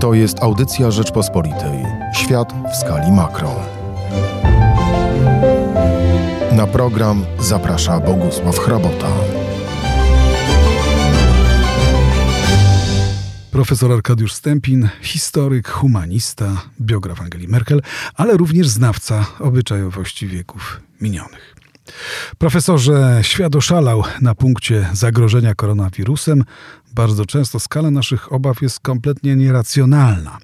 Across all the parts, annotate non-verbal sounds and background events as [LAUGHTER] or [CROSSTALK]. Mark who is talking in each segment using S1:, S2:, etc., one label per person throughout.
S1: To jest audycja Rzeczpospolitej. Świat w skali makro. Na program zaprasza Bogusław Hrabota.
S2: Profesor Arkadiusz Stępin, historyk, humanista, biograf Angeli Merkel, ale również znawca obyczajowości wieków minionych. Profesorze, świat oszalał na punkcie zagrożenia koronawirusem. Bardzo często skala naszych obaw jest kompletnie nieracjonalna.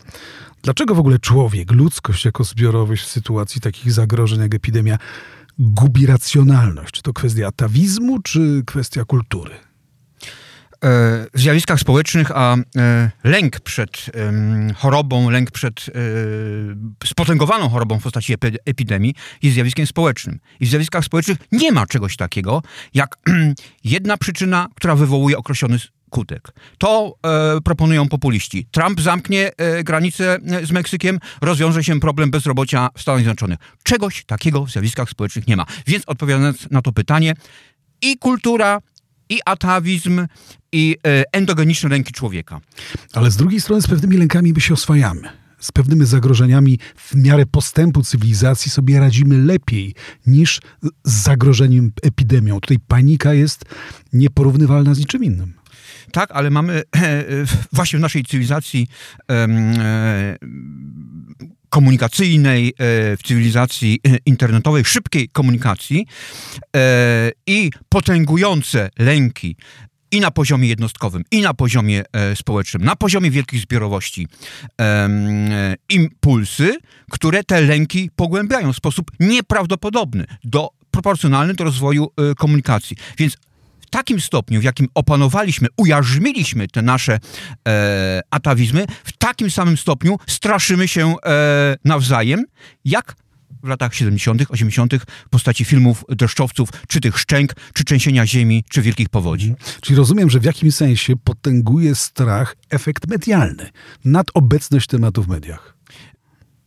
S2: Dlaczego w ogóle człowiek, ludzkość jako zbiorowość w sytuacji takich zagrożeń jak epidemia gubi racjonalność? Czy to kwestia atawizmu, czy kwestia kultury?
S3: Zjawiskach społecznych, a e, lęk przed chorobą, lęk przed e, spotęgowaną chorobą w postaci epidemii jest zjawiskiem społecznym. I w zjawiskach społecznych nie ma czegoś takiego, jak [CLEARS THROAT] jedna przyczyna, która wywołuje określony skutek. To e, proponują populiści. Trump zamknie e, granicę z Meksykiem, rozwiąże się problem bezrobocia w Stanach Zjednoczonych. Czegoś takiego w zjawiskach społecznych nie ma. Więc odpowiadając na to pytanie, i kultura, i atawizm, i e, endogeniczne lęki człowieka.
S2: Ale z drugiej strony z pewnymi lękami my się oswajamy. Z pewnymi zagrożeniami w miarę postępu cywilizacji sobie radzimy lepiej niż z zagrożeniem epidemią. Tutaj panika jest nieporównywalna z niczym innym.
S3: Tak, ale mamy właśnie w naszej cywilizacji e, komunikacyjnej, e, w cywilizacji internetowej, szybkiej komunikacji i potęgujące lęki i na poziomie jednostkowym, i na poziomie e, społecznym, na poziomie wielkich zbiorowości e, impulsy, które te lęki pogłębiają w sposób nieprawdopodobny, do, proporcjonalny do rozwoju e, komunikacji. Więc takim stopniu, w jakim opanowaliśmy, ujarzmiliśmy te nasze e, atawizmy, w takim samym stopniu straszymy się e, nawzajem, jak w latach 70., 80. w postaci filmów deszczowców, czy tych szczęk, czy trzęsienia ziemi, czy wielkich powodzi. Mhm.
S2: Czyli rozumiem, że w jakimś sensie potęguje strach efekt medialny, nadobecność tematu w mediach.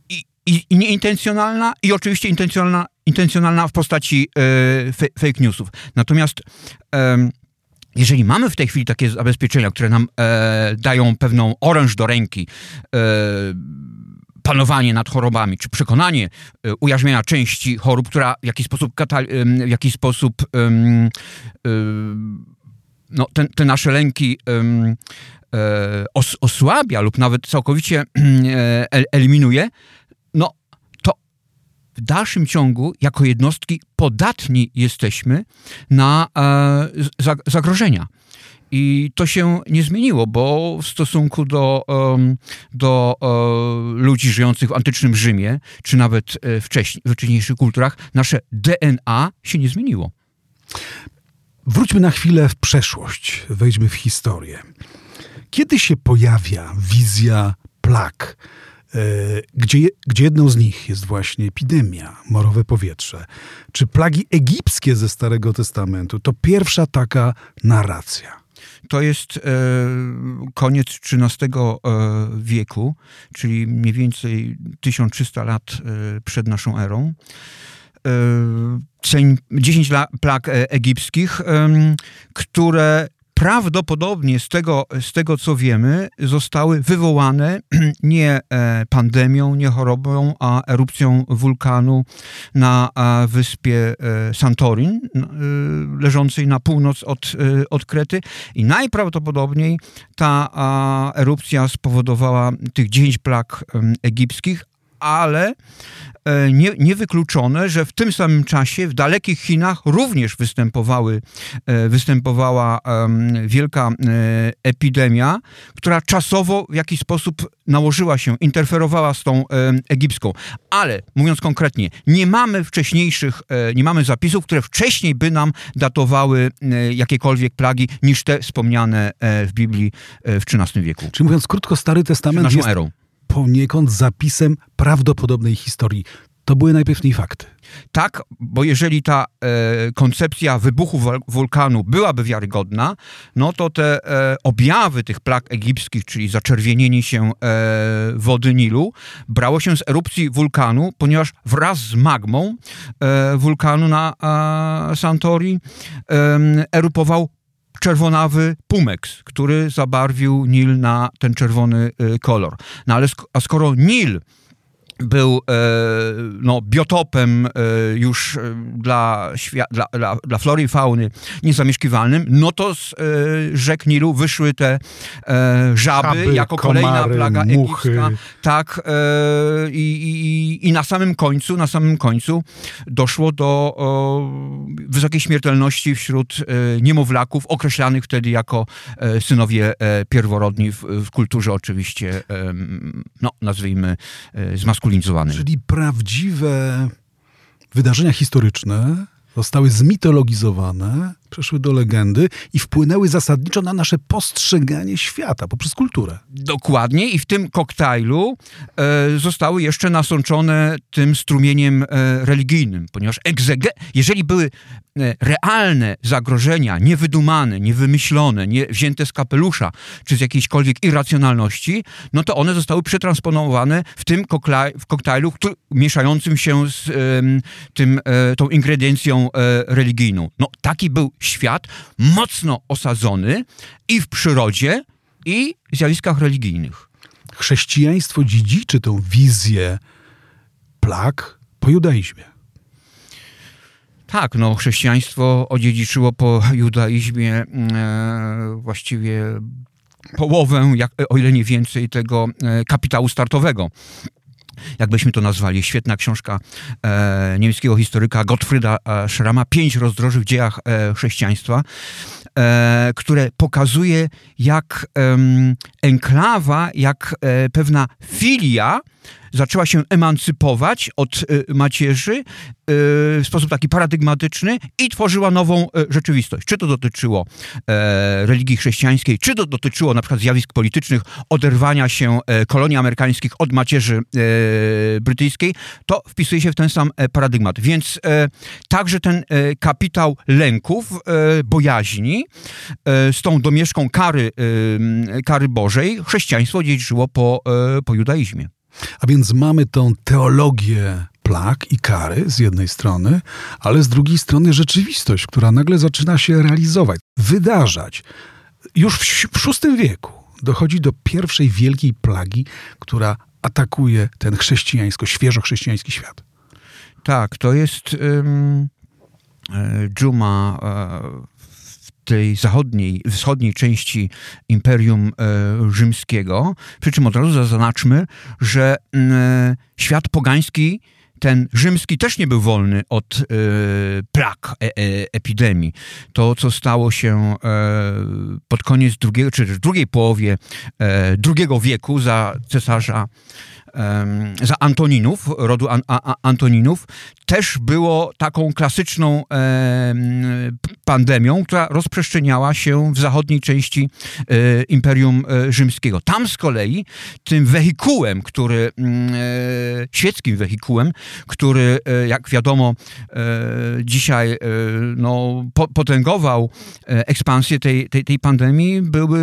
S3: I, i, i nieintencjonalna, i oczywiście intencjonalna, intencjonalna w postaci e, fake newsów. Natomiast jeżeli mamy w tej chwili takie zabezpieczenia, które nam e, dają pewną oręż do ręki, e, panowanie nad chorobami, czy przekonanie ujarzmienia części chorób, która w jakiś sposób, w jakiś sposób no, te, te nasze lęki os, osłabia lub nawet całkowicie eliminuje, no w dalszym ciągu jako jednostki podatni jesteśmy na zagrożenia. I to się nie zmieniło, bo w stosunku do, do ludzi żyjących w antycznym Rzymie, czy nawet e, wcześniej, w wcześniejszych kulturach, nasze DNA się nie zmieniło.
S2: Wróćmy na chwilę w przeszłość, wejdźmy w historię. Kiedy się pojawia wizja plag, e, gdzie, gdzie jedną z nich jest właśnie epidemia, morowe powietrze, czy plagi egipskie ze Starego Testamentu, to pierwsza taka narracja
S3: to jest e, koniec XIII e, wieku, czyli mniej więcej 1300 lat e, przed naszą erą. 10 plag egipskich, które prawdopodobnie z tego, z tego co wiemy, zostały wywołane [CLEARS THROAT] nie e, pandemią, nie chorobą, a erupcją wulkanu na wyspie e, Santorin, e, leżącej na północ od, od Krety. I najprawdopodobniej ta erupcja spowodowała tych 10 plag egipskich, ale e, nie, niewykluczone, że w tym samym czasie w dalekich Chinach również występowały, e, występowała wielka e, epidemia, która czasowo w jakiś sposób nałożyła się, interferowała z tą egipską. Ale mówiąc konkretnie, nie mamy wcześniejszych, nie mamy zapisów, które wcześniej by nam datowały jakiekolwiek plagi niż te wspomniane w Biblii w XIII wieku.
S2: Czyli mówiąc krótko, Stary Testament jest,
S3: erą
S2: poniekąd zapisem prawdopodobnej historii. to były najpewniej fakty.
S3: Tak, bo jeżeli ta e, koncepcja wybuchu wulkanu byłaby wiarygodna, no to te e, objawy tych plag egipskich, czyli zaczerwienienie się e, wody Nilu, brało się z erupcji wulkanu, ponieważ wraz z magmą e, wulkanu na Santori erupował czerwonawy pumex, który zabarwił Nil na ten czerwony e, kolor. No ale sk a skoro Nil był e, no, biotopem e, już e, dla, dla, dla, dla flory i fauny niezamieszkiwalnym, no to z rzek Nilu wyszły te żaby, jako komary, kolejna plaga muchy. egipska. Tak, i, i, i, na samym końcu, na samym końcu doszło do wysokiej śmiertelności wśród niemowlaków, określanych wtedy jako synowie pierworodni w, w kulturze oczywiście, no nazwijmy zmaskulowanej
S2: Czyli prawdziwe wydarzenia historyczne zostały zmitologizowane, przeszły do legendy i wpłynęły zasadniczo na nasze postrzeganie świata poprzez kulturę.
S3: Dokładnie i w tym koktajlu e, zostały jeszcze nasączone tym strumieniem e, religijnym, ponieważ egzege, jeżeli były e, realne zagrożenia, niewydumane, niewymyślone, nie wzięte z kapelusza, czy z jakiejśkolwiek irracjonalności, no to one zostały przetransponowane w tym w koktajlu który, mieszającym się z tym, e, tą ingrediencją e, religijną. No taki był świat mocno osadzony i w przyrodzie, i w zjawiskach religijnych.
S2: Chrześcijaństwo dziedziczy tę wizję plag po judaizmie.
S3: Tak, no chrześcijaństwo odziedziczyło po judaizmie e, właściwie połowę, jak, o ile nie więcej, tego e, kapitału startowego jakbyśmy to nazwali. Świetna książka e, niemieckiego historyka Gottfrieda e, Schrama, Pięć rozdroży w dziejach e, chrześcijaństwa, e, które pokazuje jak enklawa, jak e, pewna filia zaczęła się emancypować od y, macierzy y, w sposób taki paradygmatyczny i tworzyła nową y, rzeczywistość. Czy to dotyczyło e, religii chrześcijańskiej, czy to dotyczyło na przykład zjawisk politycznych, oderwania się e, kolonii amerykańskich od macierzy e, brytyjskiej, to wpisuje się w ten sam paradygmat. Więc także ten kapitał lęków, bojaźni z tą domieszką kary, kary Bożej chrześcijaństwo dziedziczyło po, po judaizmie.
S2: A więc mamy tą teologię plag i kary z jednej strony, ale z drugiej strony rzeczywistość, która nagle zaczyna się realizować, wydarzać. Już w VI wieku dochodzi do pierwszej wielkiej plagi, która atakuje ten chrześcijańsko, świeżo chrześcijański świat.
S3: Tak, to jest um, dżuma tej zachodniej, wschodniej części Imperium e, Rzymskiego. Przy czym od razu zaznaczmy, że e, świat pogański ten rzymski też nie był wolny od e, plag e, epidemii. To, co stało się pod koniec drugiego, czy drugiej połowie drugiego wieku za cesarza za Antoninów, rodu An A Antoninów, też było taką klasyczną pandemią, która rozprzestrzeniała się w zachodniej części e, Imperium e, Rzymskiego. Tam z kolei tym wehikułem, który, mm, e, świeckim wehikułem, który, jak wiadomo, dzisiaj no, potęgował ekspansję tej, tej, tej pandemii, były,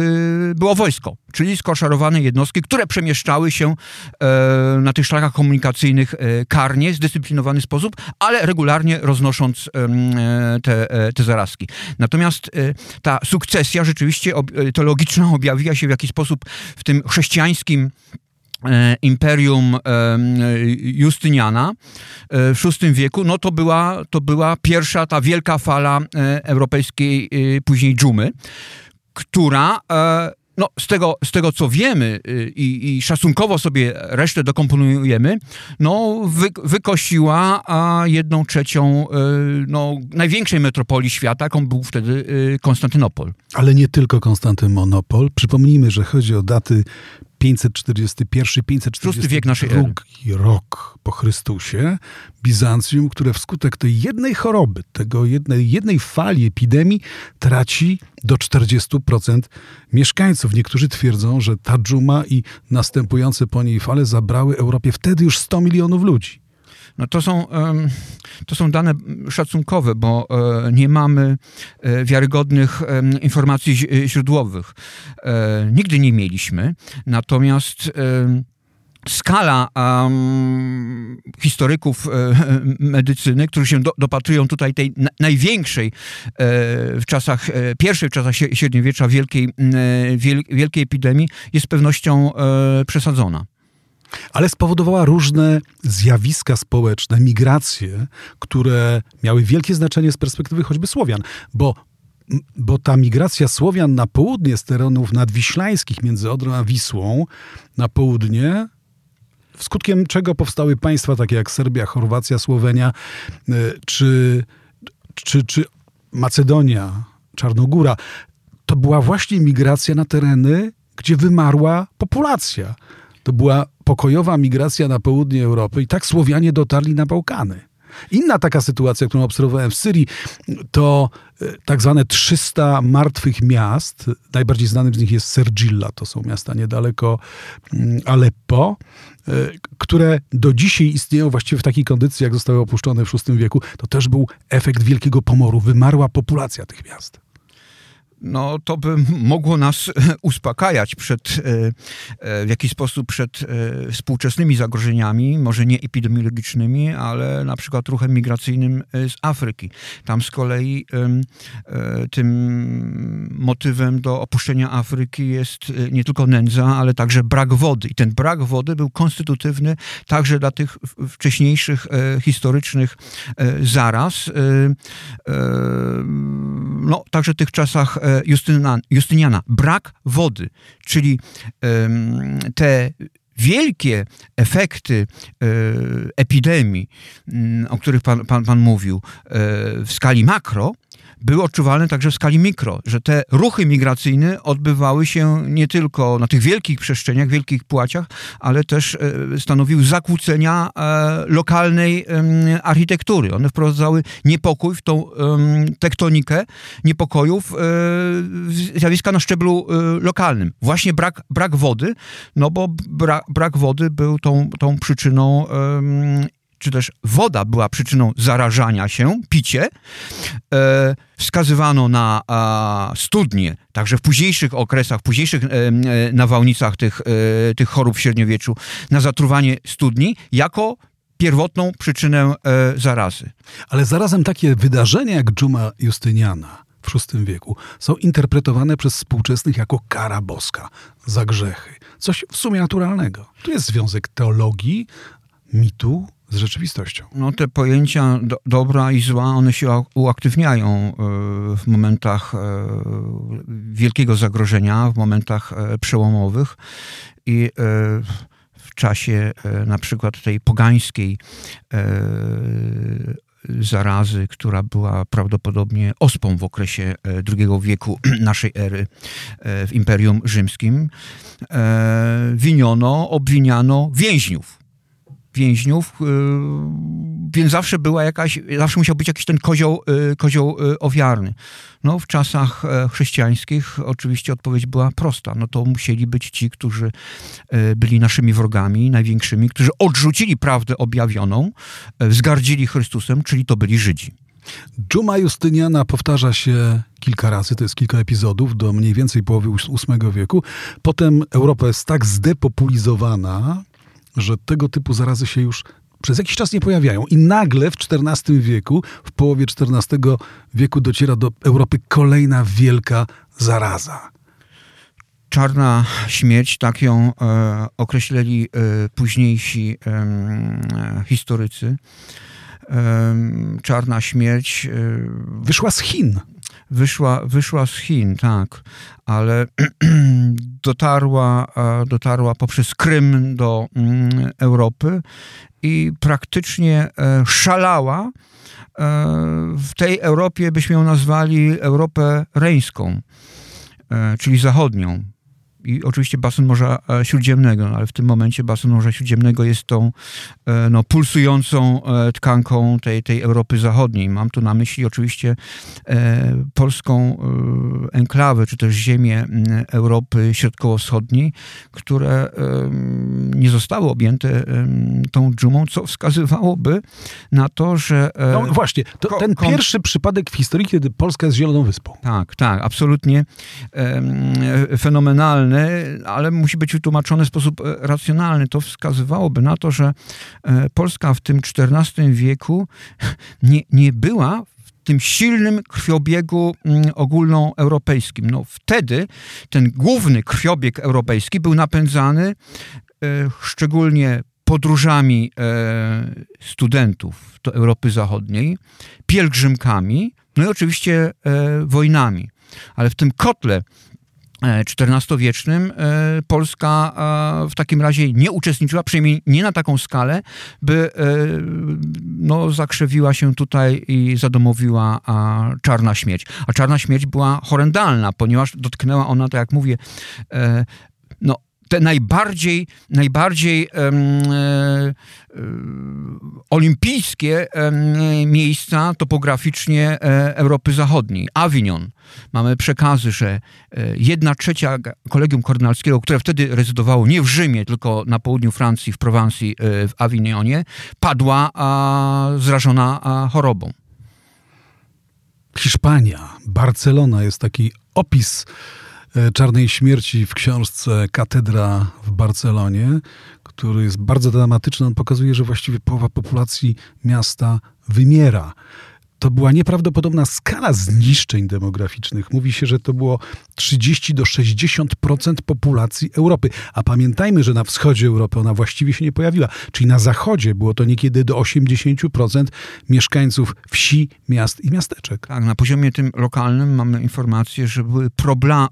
S3: było wojsko, czyli skoszarowane jednostki, które przemieszczały się na tych szlakach komunikacyjnych karnie, w zdyscyplinowany sposób, ale regularnie roznosząc te, te zarazki. Natomiast ta sukcesja rzeczywiście teologiczna [LAUGHS] objawiła się w jakiś sposób w tym chrześcijańskim imperium Justyniana w VI wieku, no to była, to była pierwsza ta wielka fala europejskiej później dżumy, która no, z, tego, z tego, co wiemy y, i, i szacunkowo sobie resztę dokomponujemy, no, wy, wykosiła a jedną trzecią y, no, największej metropolii świata, jaką był wtedy y, Konstantynopol.
S2: Ale nie tylko Konstantynopol. Przypomnijmy, że chodzi o daty 541, 542 wiek naszej ery. rok po Chrystusie, Bizancjum, które wskutek tej jednej choroby, tego jednej, jednej fali epidemii traci do 40% mieszkańców. Niektórzy twierdzą, że ta dżuma i następujące po niej fale zabrały Europie wtedy już 100 milionów ludzi.
S3: No to są, to są dane szacunkowe, bo e, nie mamy e, wiarygodnych informacji źródłowych. E, nigdy nie mieliśmy. Natomiast skala historyków medycyny, którzy się do, dopatrują tutaj tej na, największej w czasach, pierwszej w czasach średniowiecza wielkiej, wiel, wielkiej epidemii, jest z pewnością przesadzona.
S2: Ale spowodowała różne zjawiska społeczne, migracje, które miały wielkie znaczenie z perspektywy choćby Słowian, bo bo ta migracja Słowian na południe z terenów nadwiślańskich między Odrą a Wisłą na południe skutkiem czego powstały państwa takie jak Serbia, Chorwacja, Słowenia e, czy, czy, czy Macedonia, Czarnogóra. To była właśnie migracja na tereny, gdzie wymarła populacja. To była pokojowa migracja na południe Europy i tak Słowianie dotarli na Bałkany. Inna taka sytuacja, którą obserwowałem w Syrii, to e, tak zwane 300 martwych miast. Najbardziej znanym z nich jest Sergilla, to są miasta niedaleko mm, Aleppo, e, które do dzisiaj istnieją właściwie w takiej kondycji, jak zostały opuszczone w VI wieku. To też był efekt wielkiego pomoru. Wymarła populacja tych miast
S3: no to by mogło nas [LAUGHS] uspokajać przed, e, e, w jakiś sposób przed e, współczesnymi zagrożeniami, może nie epidemiologicznymi, ale na przykład ruchem migracyjnym z Afryki. Tam z kolei tym motywem do opuszczenia Afryki jest nie tylko nędza, ale także brak wody. I ten brak wody był konstytutywny także dla tych wcześniejszych historycznych zaraz. No, także w tych czasach Justyna, Justyniana, brak wody, czyli te wielkie efekty e, epidemii, o których pan, pan, pan mówił, e, w skali makro, były odczuwalne także w skali mikro, że te ruchy migracyjne odbywały się nie tylko na tych wielkich przestrzeniach, wielkich płaciach, ale też e, stanowiły zakłócenia e, lokalnej architektury. One wprowadzały niepokój w tą tektonikę niepokojów, e, zjawiska na szczeblu lokalnym. Właśnie brak, brak wody, no bo brak, brak wody był tą, tą przyczyną czy też woda była przyczyną zarażania się, picie, e, wskazywano na e, studnie, także w późniejszych okresach, w późniejszych e, e nawałnicach tych, e, tych chorób w średniowieczu, na zatruwanie studni jako pierwotną przyczynę e, zarazy.
S2: Ale zarazem takie wydarzenia jak dżuma Justyniana w VI wieku są interpretowane przez współczesnych jako kara boska za grzechy. Coś w sumie naturalnego. Tu jest związek teologii, mitu z rzeczywistością.
S3: No te pojęcia do, dobra i zła, one się uaktywniają e, w momentach e, wielkiego zagrożenia, w momentach e, przełomowych i w czasie na przykład tej pogańskiej zarazy, która była prawdopodobnie ospą w okresie II wieku [CLEARS THROAT] naszej ery w Imperium Rzymskim, winiono, obwiniano więźniów więźniów, y, więc zawsze była jakaś, zawsze musiał być jakiś ten kozioł, y, kozioł y, ofiarny. No w czasach e, chrześcijańskich oczywiście odpowiedź była prosta. No to musieli być ci, którzy e, byli naszymi wrogami, największymi, którzy odrzucili prawdę objawioną, e, wzgardzili Chrystusem, czyli to byli Żydzi.
S2: Dżuma Justyniana powtarza się kilka razy, to jest kilka epizodów, do mniej więcej połowy VIII wieku. Potem Europa jest tak zdepopulizowana, że tego typu zarazy się już przez jakiś czas nie pojawiają. I nagle w XIV wieku, w połowie XIV wieku dociera do Europy kolejna wielka zaraza.
S3: Czarna śmierć, tak ją e, określili e, późniejsi e, historycy. czarna śmierć. E,
S2: wyszła z Chin.
S3: Wyszła, wyszła z Chin, tak, ale [CLEARS THROAT] dotarła, dotarła poprzez Krym do mm, Europy i praktycznie e, szalała. E, w tej Europie byśmy ją nazwali Europę reńską, e, czyli zachodnią. I oczywiście basen Morza e, Śródziemnego, no ale w tym momencie basen Morza Śródziemnego jest tą e, no, pulsującą e, tkanką tej, tej Europy Zachodniej. Mam tu na myśli oczywiście polską enklawę, czy też ziemię Europy Środkowo-Wschodniej, które nie zostały objęte tą dżumą, co wskazywałoby na to, że...
S2: No właśnie, to ten pierwszy przypadek w historii, kiedy Polska jest zieloną wyspą.
S3: Tak, tak, absolutnie fenomenalny ale musi być wytłumaczone w sposób e, racjonalny. To wskazywałoby na to, że e, Polska w tym XIV wieku [LAUGHS] nie, nie była w tym silnym krwiobiegu mm, ogólnoeuropejskim. No, wtedy ten główny krwiobieg europejski był napędzany e, szczególnie podróżami studentów do Europy Zachodniej, pielgrzymkami, no i oczywiście wojnami. Ale w tym kotle XIV-wiecznym e, Polska e, w takim razie nie uczestniczyła, przynajmniej nie na taką skalę, by e, no, zakrzewiła się tutaj i zadomowiła czarna śmierć. A czarna śmierć była horrendalna, ponieważ dotknęła ona, tak jak mówię, no, te najbardziej, najbardziej um, um, olimpijskie miejsca topograficznie e, Europy Zachodniej. Avignon. Mamy przekazy, że e, jedna trzecia kolegium kardynalskiego, które wtedy rezydowało nie w Rzymie, tylko na południu Francji, w Prowansji, w Avignonie, padła a, zrażona a, chorobą.
S2: Hiszpania, Barcelona jest taki opis E, czarnej Śmierci w książce Katedra w Barcelonie, który jest bardzo dramatyczny. On pokazuje, że właściwie połowa populacji miasta wymiera to była nieprawdopodobna skala zniszczeń demograficznych. Mówi się, że to było 30 do 60% populacji Europy. A pamiętajmy, że na wschodzie Europy ona właściwie się nie pojawiła. Czyli na zachodzie było to niekiedy do 80% mieszkańców wsi, miast i miasteczek.
S3: Tak, na poziomie tym lokalnym mamy informację, że były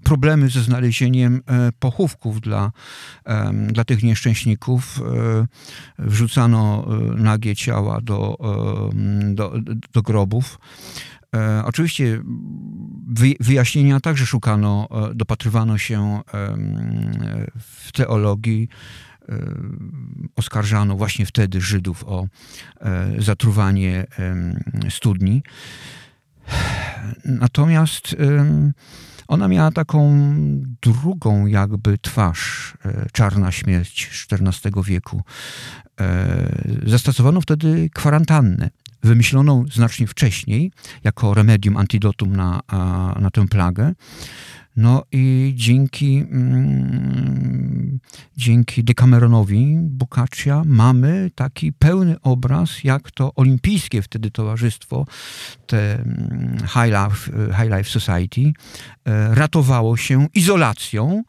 S3: problemy ze znalezieniem e, pochówków dla, dla tych nieszczęśników. E, wrzucano e, nagie ciała do, do, do E, oczywiście wyjaśnienia także szukano, e, dopatrywano się w teologii. E, oskarżano właśnie wtedy Żydów o zatruwanie studni. Natomiast ona miała taką drugą jakby twarz, czarna śmierć XIV wieku. Zastosowano wtedy kwarantannę wymyśloną znacznie wcześniej jako remedium, antidotum na, na tę plagę. No i dzięki, mm, dzięki Decameronowi Boccaccia mamy taki pełny obraz, jak to olimpijskie wtedy towarzystwo, te mm, High Life, High Life Society, e, ratowało się izolacją,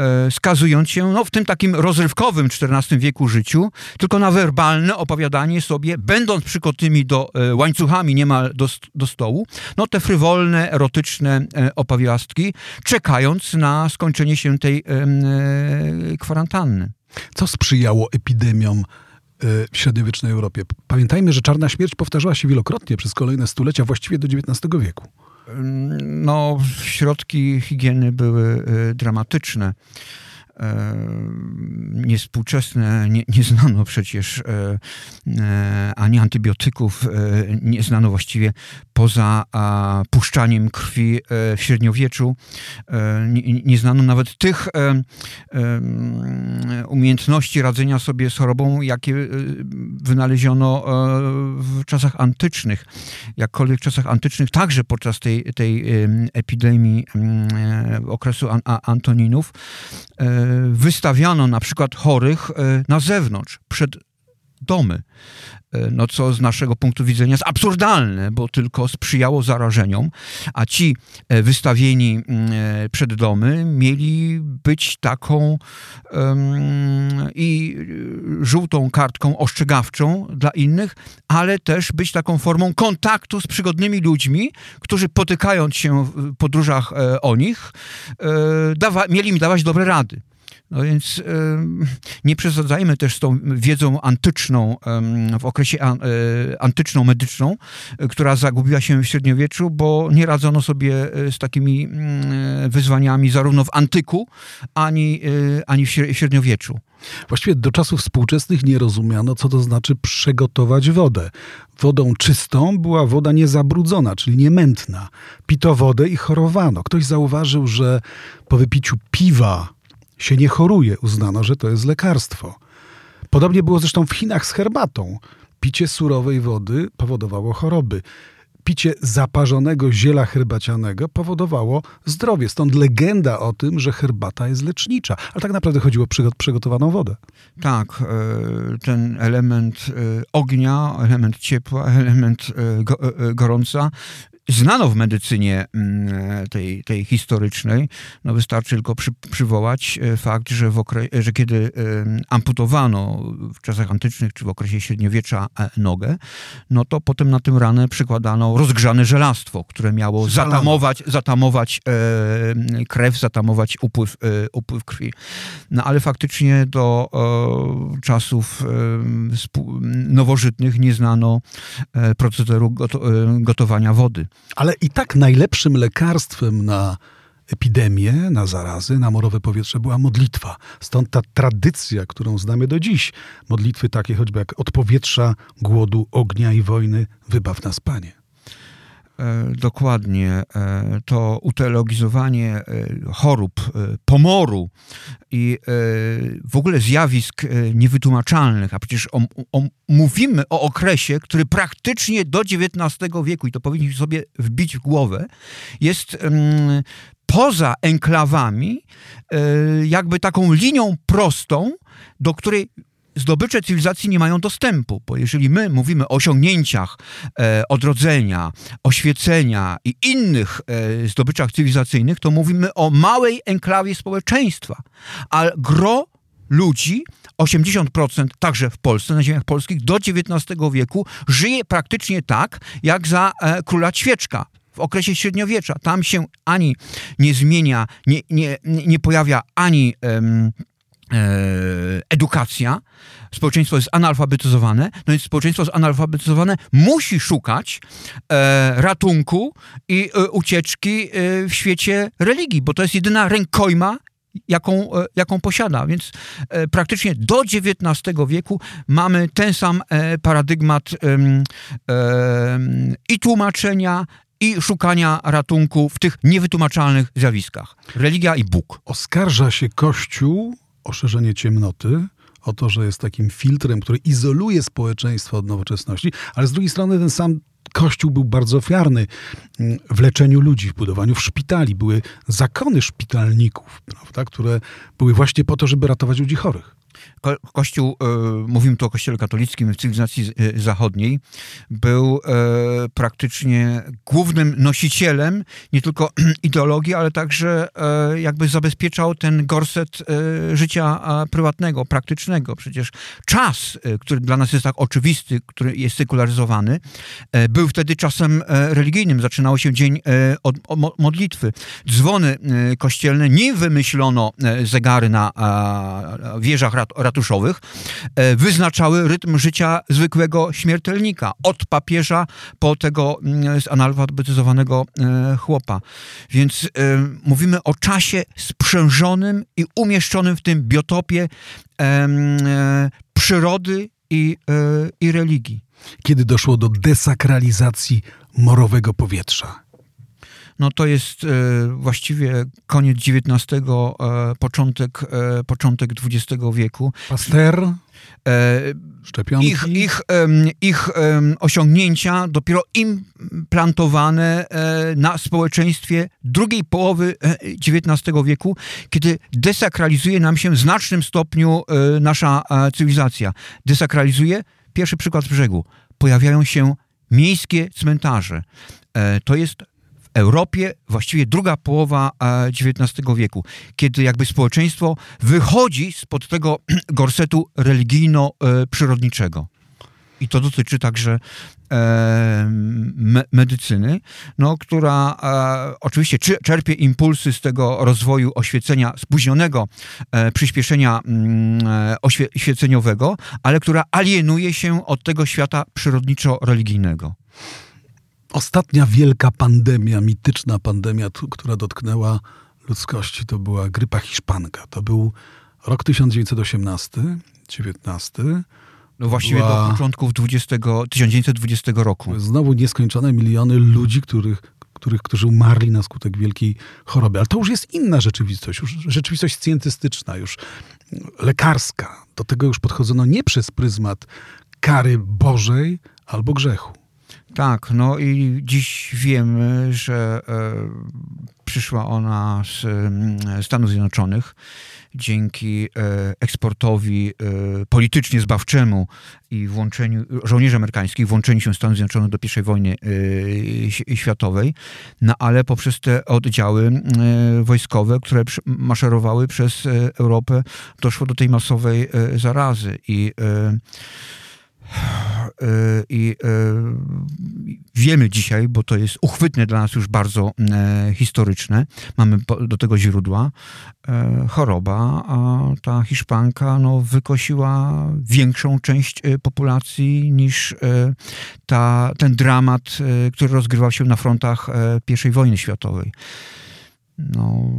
S3: e, skazując się no, w tym takim rozrywkowym XIV wieku życiu, tylko na werbalne opowiadanie sobie, będąc przykotymi do e, łańcuchami niemal do, do stołu, no te frywolne, erotyczne opowiastki, czekając na skończenie się tej e, kwarantanny.
S2: Co sprzyjało epidemiom e, w średniowiecznej Europie? Pamiętajmy, że czarna śmierć powtarzała się wielokrotnie przez kolejne stulecia, właściwie do XIX wieku.
S3: No, środki higieny były e, dramatyczne. E, niespółczesne, nie, nie znano przecież e, e, ani antybiotyków, nie znano właściwie poza puszczaniem krwi w średniowieczu. Nie, nie znano nawet tych umiejętności radzenia sobie z chorobą, jakie wynaleziono w czasach antycznych. Jakkolwiek w czasach antycznych, także podczas tej, tej epidemii okresu Antoninów, wystawiano na przykład chorych e, na zewnątrz, przed domy. E, no co z naszego punktu widzenia jest absurdalne, bo tylko sprzyjało zarażeniom, a ci e, wystawieni mm, przed domy mieli być taką um, i żółtą kartką ostrzegawczą dla innych, ale też być taką formą kontaktu z przygodnymi ludźmi, którzy potykając się w podróżach o nich, dawa, mieli im dawać dobre rady. No więc nie przesadzajmy też z tą wiedzą antyczną, w okresie y, antyczną, medyczną, która zagubiła się w średniowieczu, bo nie radzono sobie z takimi mm, wyzwaniami zarówno w antyku, ani, ani w średniowieczu.
S2: Właściwie do czasów współczesnych nie rozumiano, co to znaczy przygotować wodę. Wodą czystą była woda niezabrudzona, czyli niemętna. Pito wodę i chorowano. Ktoś zauważył, że po wypiciu piwa się nie choruje. Uznano, że to jest lekarstwo. Podobnie było zresztą w Chinach z herbatą. Picie surowej wody powodowało choroby. Picie zaparzonego ziela herbacianego powodowało zdrowie. Stąd legenda o tym, że herbata jest lecznicza. Ale tak naprawdę chodziło o przygotowaną wodę.
S3: Tak, e, ten element e, ognia, element ciepła, [LAUGHS] element e, gorąca znano w medycynie mm, tej, tej historycznej. No wystarczy tylko przy, przywołać e, fakt, że, w okre, że kiedy amputowano w czasach antycznych czy w okresie średniowiecza e, nogę, no to potem na tym ranę przykładano rozgrzane żelastwo, które miało zatamować, zatamować e, krew, zatamować upływ, upływ krwi. No ale faktycznie do czasów nowożytnych nie znano procederu gotowania wody.
S2: Ale i tak najlepszym lekarstwem na epidemię, na zarazy, na morowe powietrze była modlitwa. Stąd ta tradycja, którą znamy do dziś. Modlitwy takie choćby jak od powietrza, głodu, ognia i wojny, wybaw nas Panie.
S3: E, dokładnie e, to uteologizowanie e, chorób, pomoru i w ogóle zjawisk niewytłumaczalnych, a przecież o, o, mówimy o okresie, który praktycznie do XIX wieku, i to powinniśmy sobie wbić w głowę, jest poza enklawami, jakby taką linią prostą, do której zdobycze cywilizacji nie mają dostępu, bo jeżeli my mówimy o osiągnięciach e, odrodzenia, oświecenia i innych e, zdobyczach cywilizacyjnych, to mówimy o małej enklawie społeczeństwa, a gro ludzi 80% także w Polsce, na ziemiach polskich, do XIX wieku żyje praktycznie tak, jak za e, króla Ćwieczka w okresie średniowiecza. Tam się ani nie zmienia, nie, nie, nie pojawia ani E, edukacja, społeczeństwo jest analfabetyzowane, no więc społeczeństwo zanalfabetyzowane musi szukać e, ratunku i e, ucieczki e, w świecie religii, bo to jest jedyna rękojma, jaką, e, jaką posiada. Więc e, praktycznie do XIX wieku mamy ten sam paradygmat i tłumaczenia, i szukania ratunku w tych niewytłumaczalnych zjawiskach. Religia i Bóg.
S2: Oskarża się Kościół o szerzenie ciemnoty, o to, że jest takim filtrem, który izoluje społeczeństwo od nowoczesności, ale z drugiej strony ten sam Kościół był bardzo ofiarny mm, w leczeniu ludzi, w budowaniu w szpitali. Były zakony szpitalników, prawda, które były właśnie po to, żeby ratować ludzi chorych.
S3: Ko Kościół, e, mówimy tu o Kościele katolickim w cywilizacji e, zachodniej, był e, praktycznie głównym nosicielem nie tylko [CLEARS THROAT] ideologii, ale także jakby zabezpieczał ten gorset życia prywatnego, praktycznego. Przecież czas, który dla nas jest tak oczywisty, który jest sekularyzowany, był wtedy czasem religijnym. Zaczynało się dzień od modlitwy. Dzwony kościelne, nie wymyślono zegary na wieżach ratuszowych e, wyznaczały rytm życia zwykłego śmiertelnika. Od papieża po tego mm, zanalfabetyzowanego e, chłopa. Więc e, mówimy o czasie sprzężonym i umieszczonym w tym biotopie przyrody i, i religii.
S2: Kiedy doszło do desakralizacji morowego powietrza?
S3: No to jest e, właściwie koniec XIX, e, początek, e, początek XX wieku.
S2: Paster? Szczepionki?
S3: Ich, ich, ich osiągnięcia dopiero implantowane na społeczeństwie drugiej połowy XIX wieku, kiedy desakralizuje nam się w znacznym stopniu nasza cywilizacja. Desakralizuje, pierwszy przykład z brzegu, pojawiają się miejskie cmentarze. To jest Europie właściwie druga połowa XIX e, wieku, kiedy jakby społeczeństwo wychodzi spod tego [CLEARS THROAT] gorsetu religijno-przyrodniczego. i to dotyczy także e, me, medycyny, no, która e, oczywiście czerpie impulsy z tego rozwoju oświecenia spóźnionego, e, przyspieszenia mm, e, oświeceniowego, ale która alienuje się od tego świata przyrodniczo-religijnego.
S2: Ostatnia wielka pandemia, mityczna pandemia, która dotknęła ludzkości, to była grypa hiszpanka. To był rok 1918, 19.
S3: No właściwie była... do początków 20, 1920 roku.
S2: Znowu nieskończone miliony ludzi, których, których, którzy umarli na skutek wielkiej choroby. Ale to już jest inna rzeczywistość, już rzeczywistość scjentystyczna, już lekarska. Do tego już podchodzono nie przez pryzmat kary Bożej albo grzechu.
S3: Tak, no i dziś wiemy, że e, przyszła ona z e, Stanów Zjednoczonych. Dzięki e, eksportowi e, politycznie zbawczemu i włączeniu żołnierzy amerykańskich, włączeniu się Stanów Zjednoczonych do I wojny światowej, no ale poprzez te oddziały wojskowe, które maszerowały przez Europę, doszło do tej masowej zarazy i i wiemy dzisiaj, bo to jest uchwytne dla nas już bardzo e, historyczne, mamy do tego źródła, choroba, a ta hiszpanka no, wykosiła większą część populacji niż ta, ten dramat, który rozgrywał się na frontach I wojny światowej. No,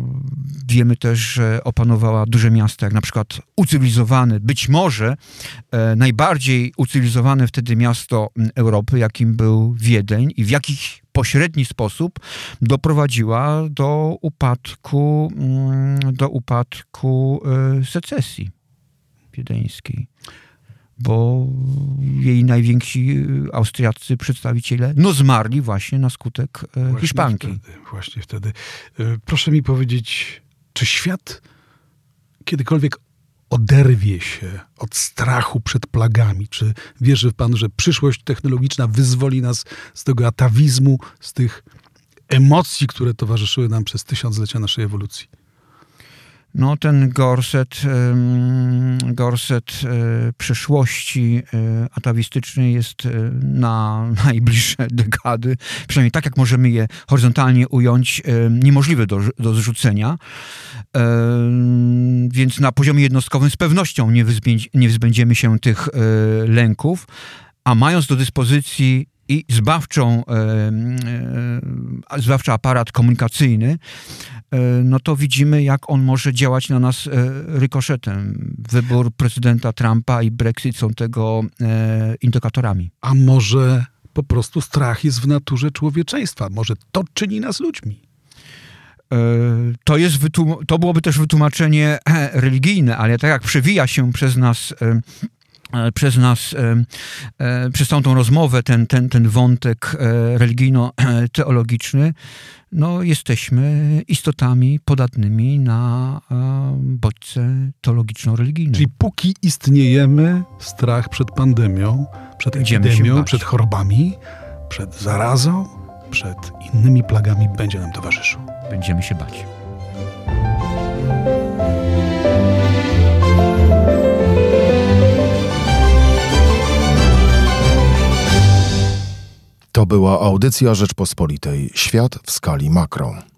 S3: wiemy też, że opanowała duże miasta, jak na przykład ucywilizowane, być może e, najbardziej ucywilizowane wtedy miasto Europy, jakim był Wiedeń i w jakiś pośredni sposób doprowadziła do upadku, do upadku e, secesji wiedeńskiej bo jej najwięksi y, austriaccy przedstawiciele no zmarli właśnie na skutek e, właśnie Hiszpanki.
S2: Wtedy, właśnie wtedy. E, proszę mi powiedzieć, czy świat kiedykolwiek oderwie się od strachu przed plagami? Czy wierzy pan, że przyszłość technologiczna wyzwoli nas z tego atawizmu, z tych emocji, które towarzyszyły nam przez tysiąclecia naszej ewolucji?
S3: No, ten gorset, gorset e, przyszłości e, atawistycznej jest e, na [LAUGHS] najbliższe dekady, przynajmniej tak jak możemy je horyzontalnie ująć, niemożliwe do, do zrzucenia. Więc na poziomie jednostkowym z pewnością nie, nie wyzbędziemy się tych lęków, a mając do dyspozycji i zbawczą, zbawczy aparat komunikacyjny, no to widzimy, jak on może działać na nas e, rykoszetem. Wybór prezydenta Trumpa i Brexit są tego e, indykatorami.
S2: A może po prostu strach jest w naturze człowieczeństwa? Może to czyni nas ludźmi?
S3: To, jest to byłoby też wytłumaczenie [CLEARS THROAT] religijne, ale tak jak przewija się przez nas przez nas, przez całą tą rozmowę, ten, ten, ten wątek religijno-teologiczny, no, jesteśmy istotami podatnymi na e, bodźce teologiczno-religijne.
S2: Czyli póki istniejemy, strach przed pandemią, przed epidemią, przed chorobami, przed zarazą, przed innymi plagami będzie nam towarzyszył.
S3: Będziemy się bać.
S1: To była audycja Rzeczpospolitej. Świat w skali makro.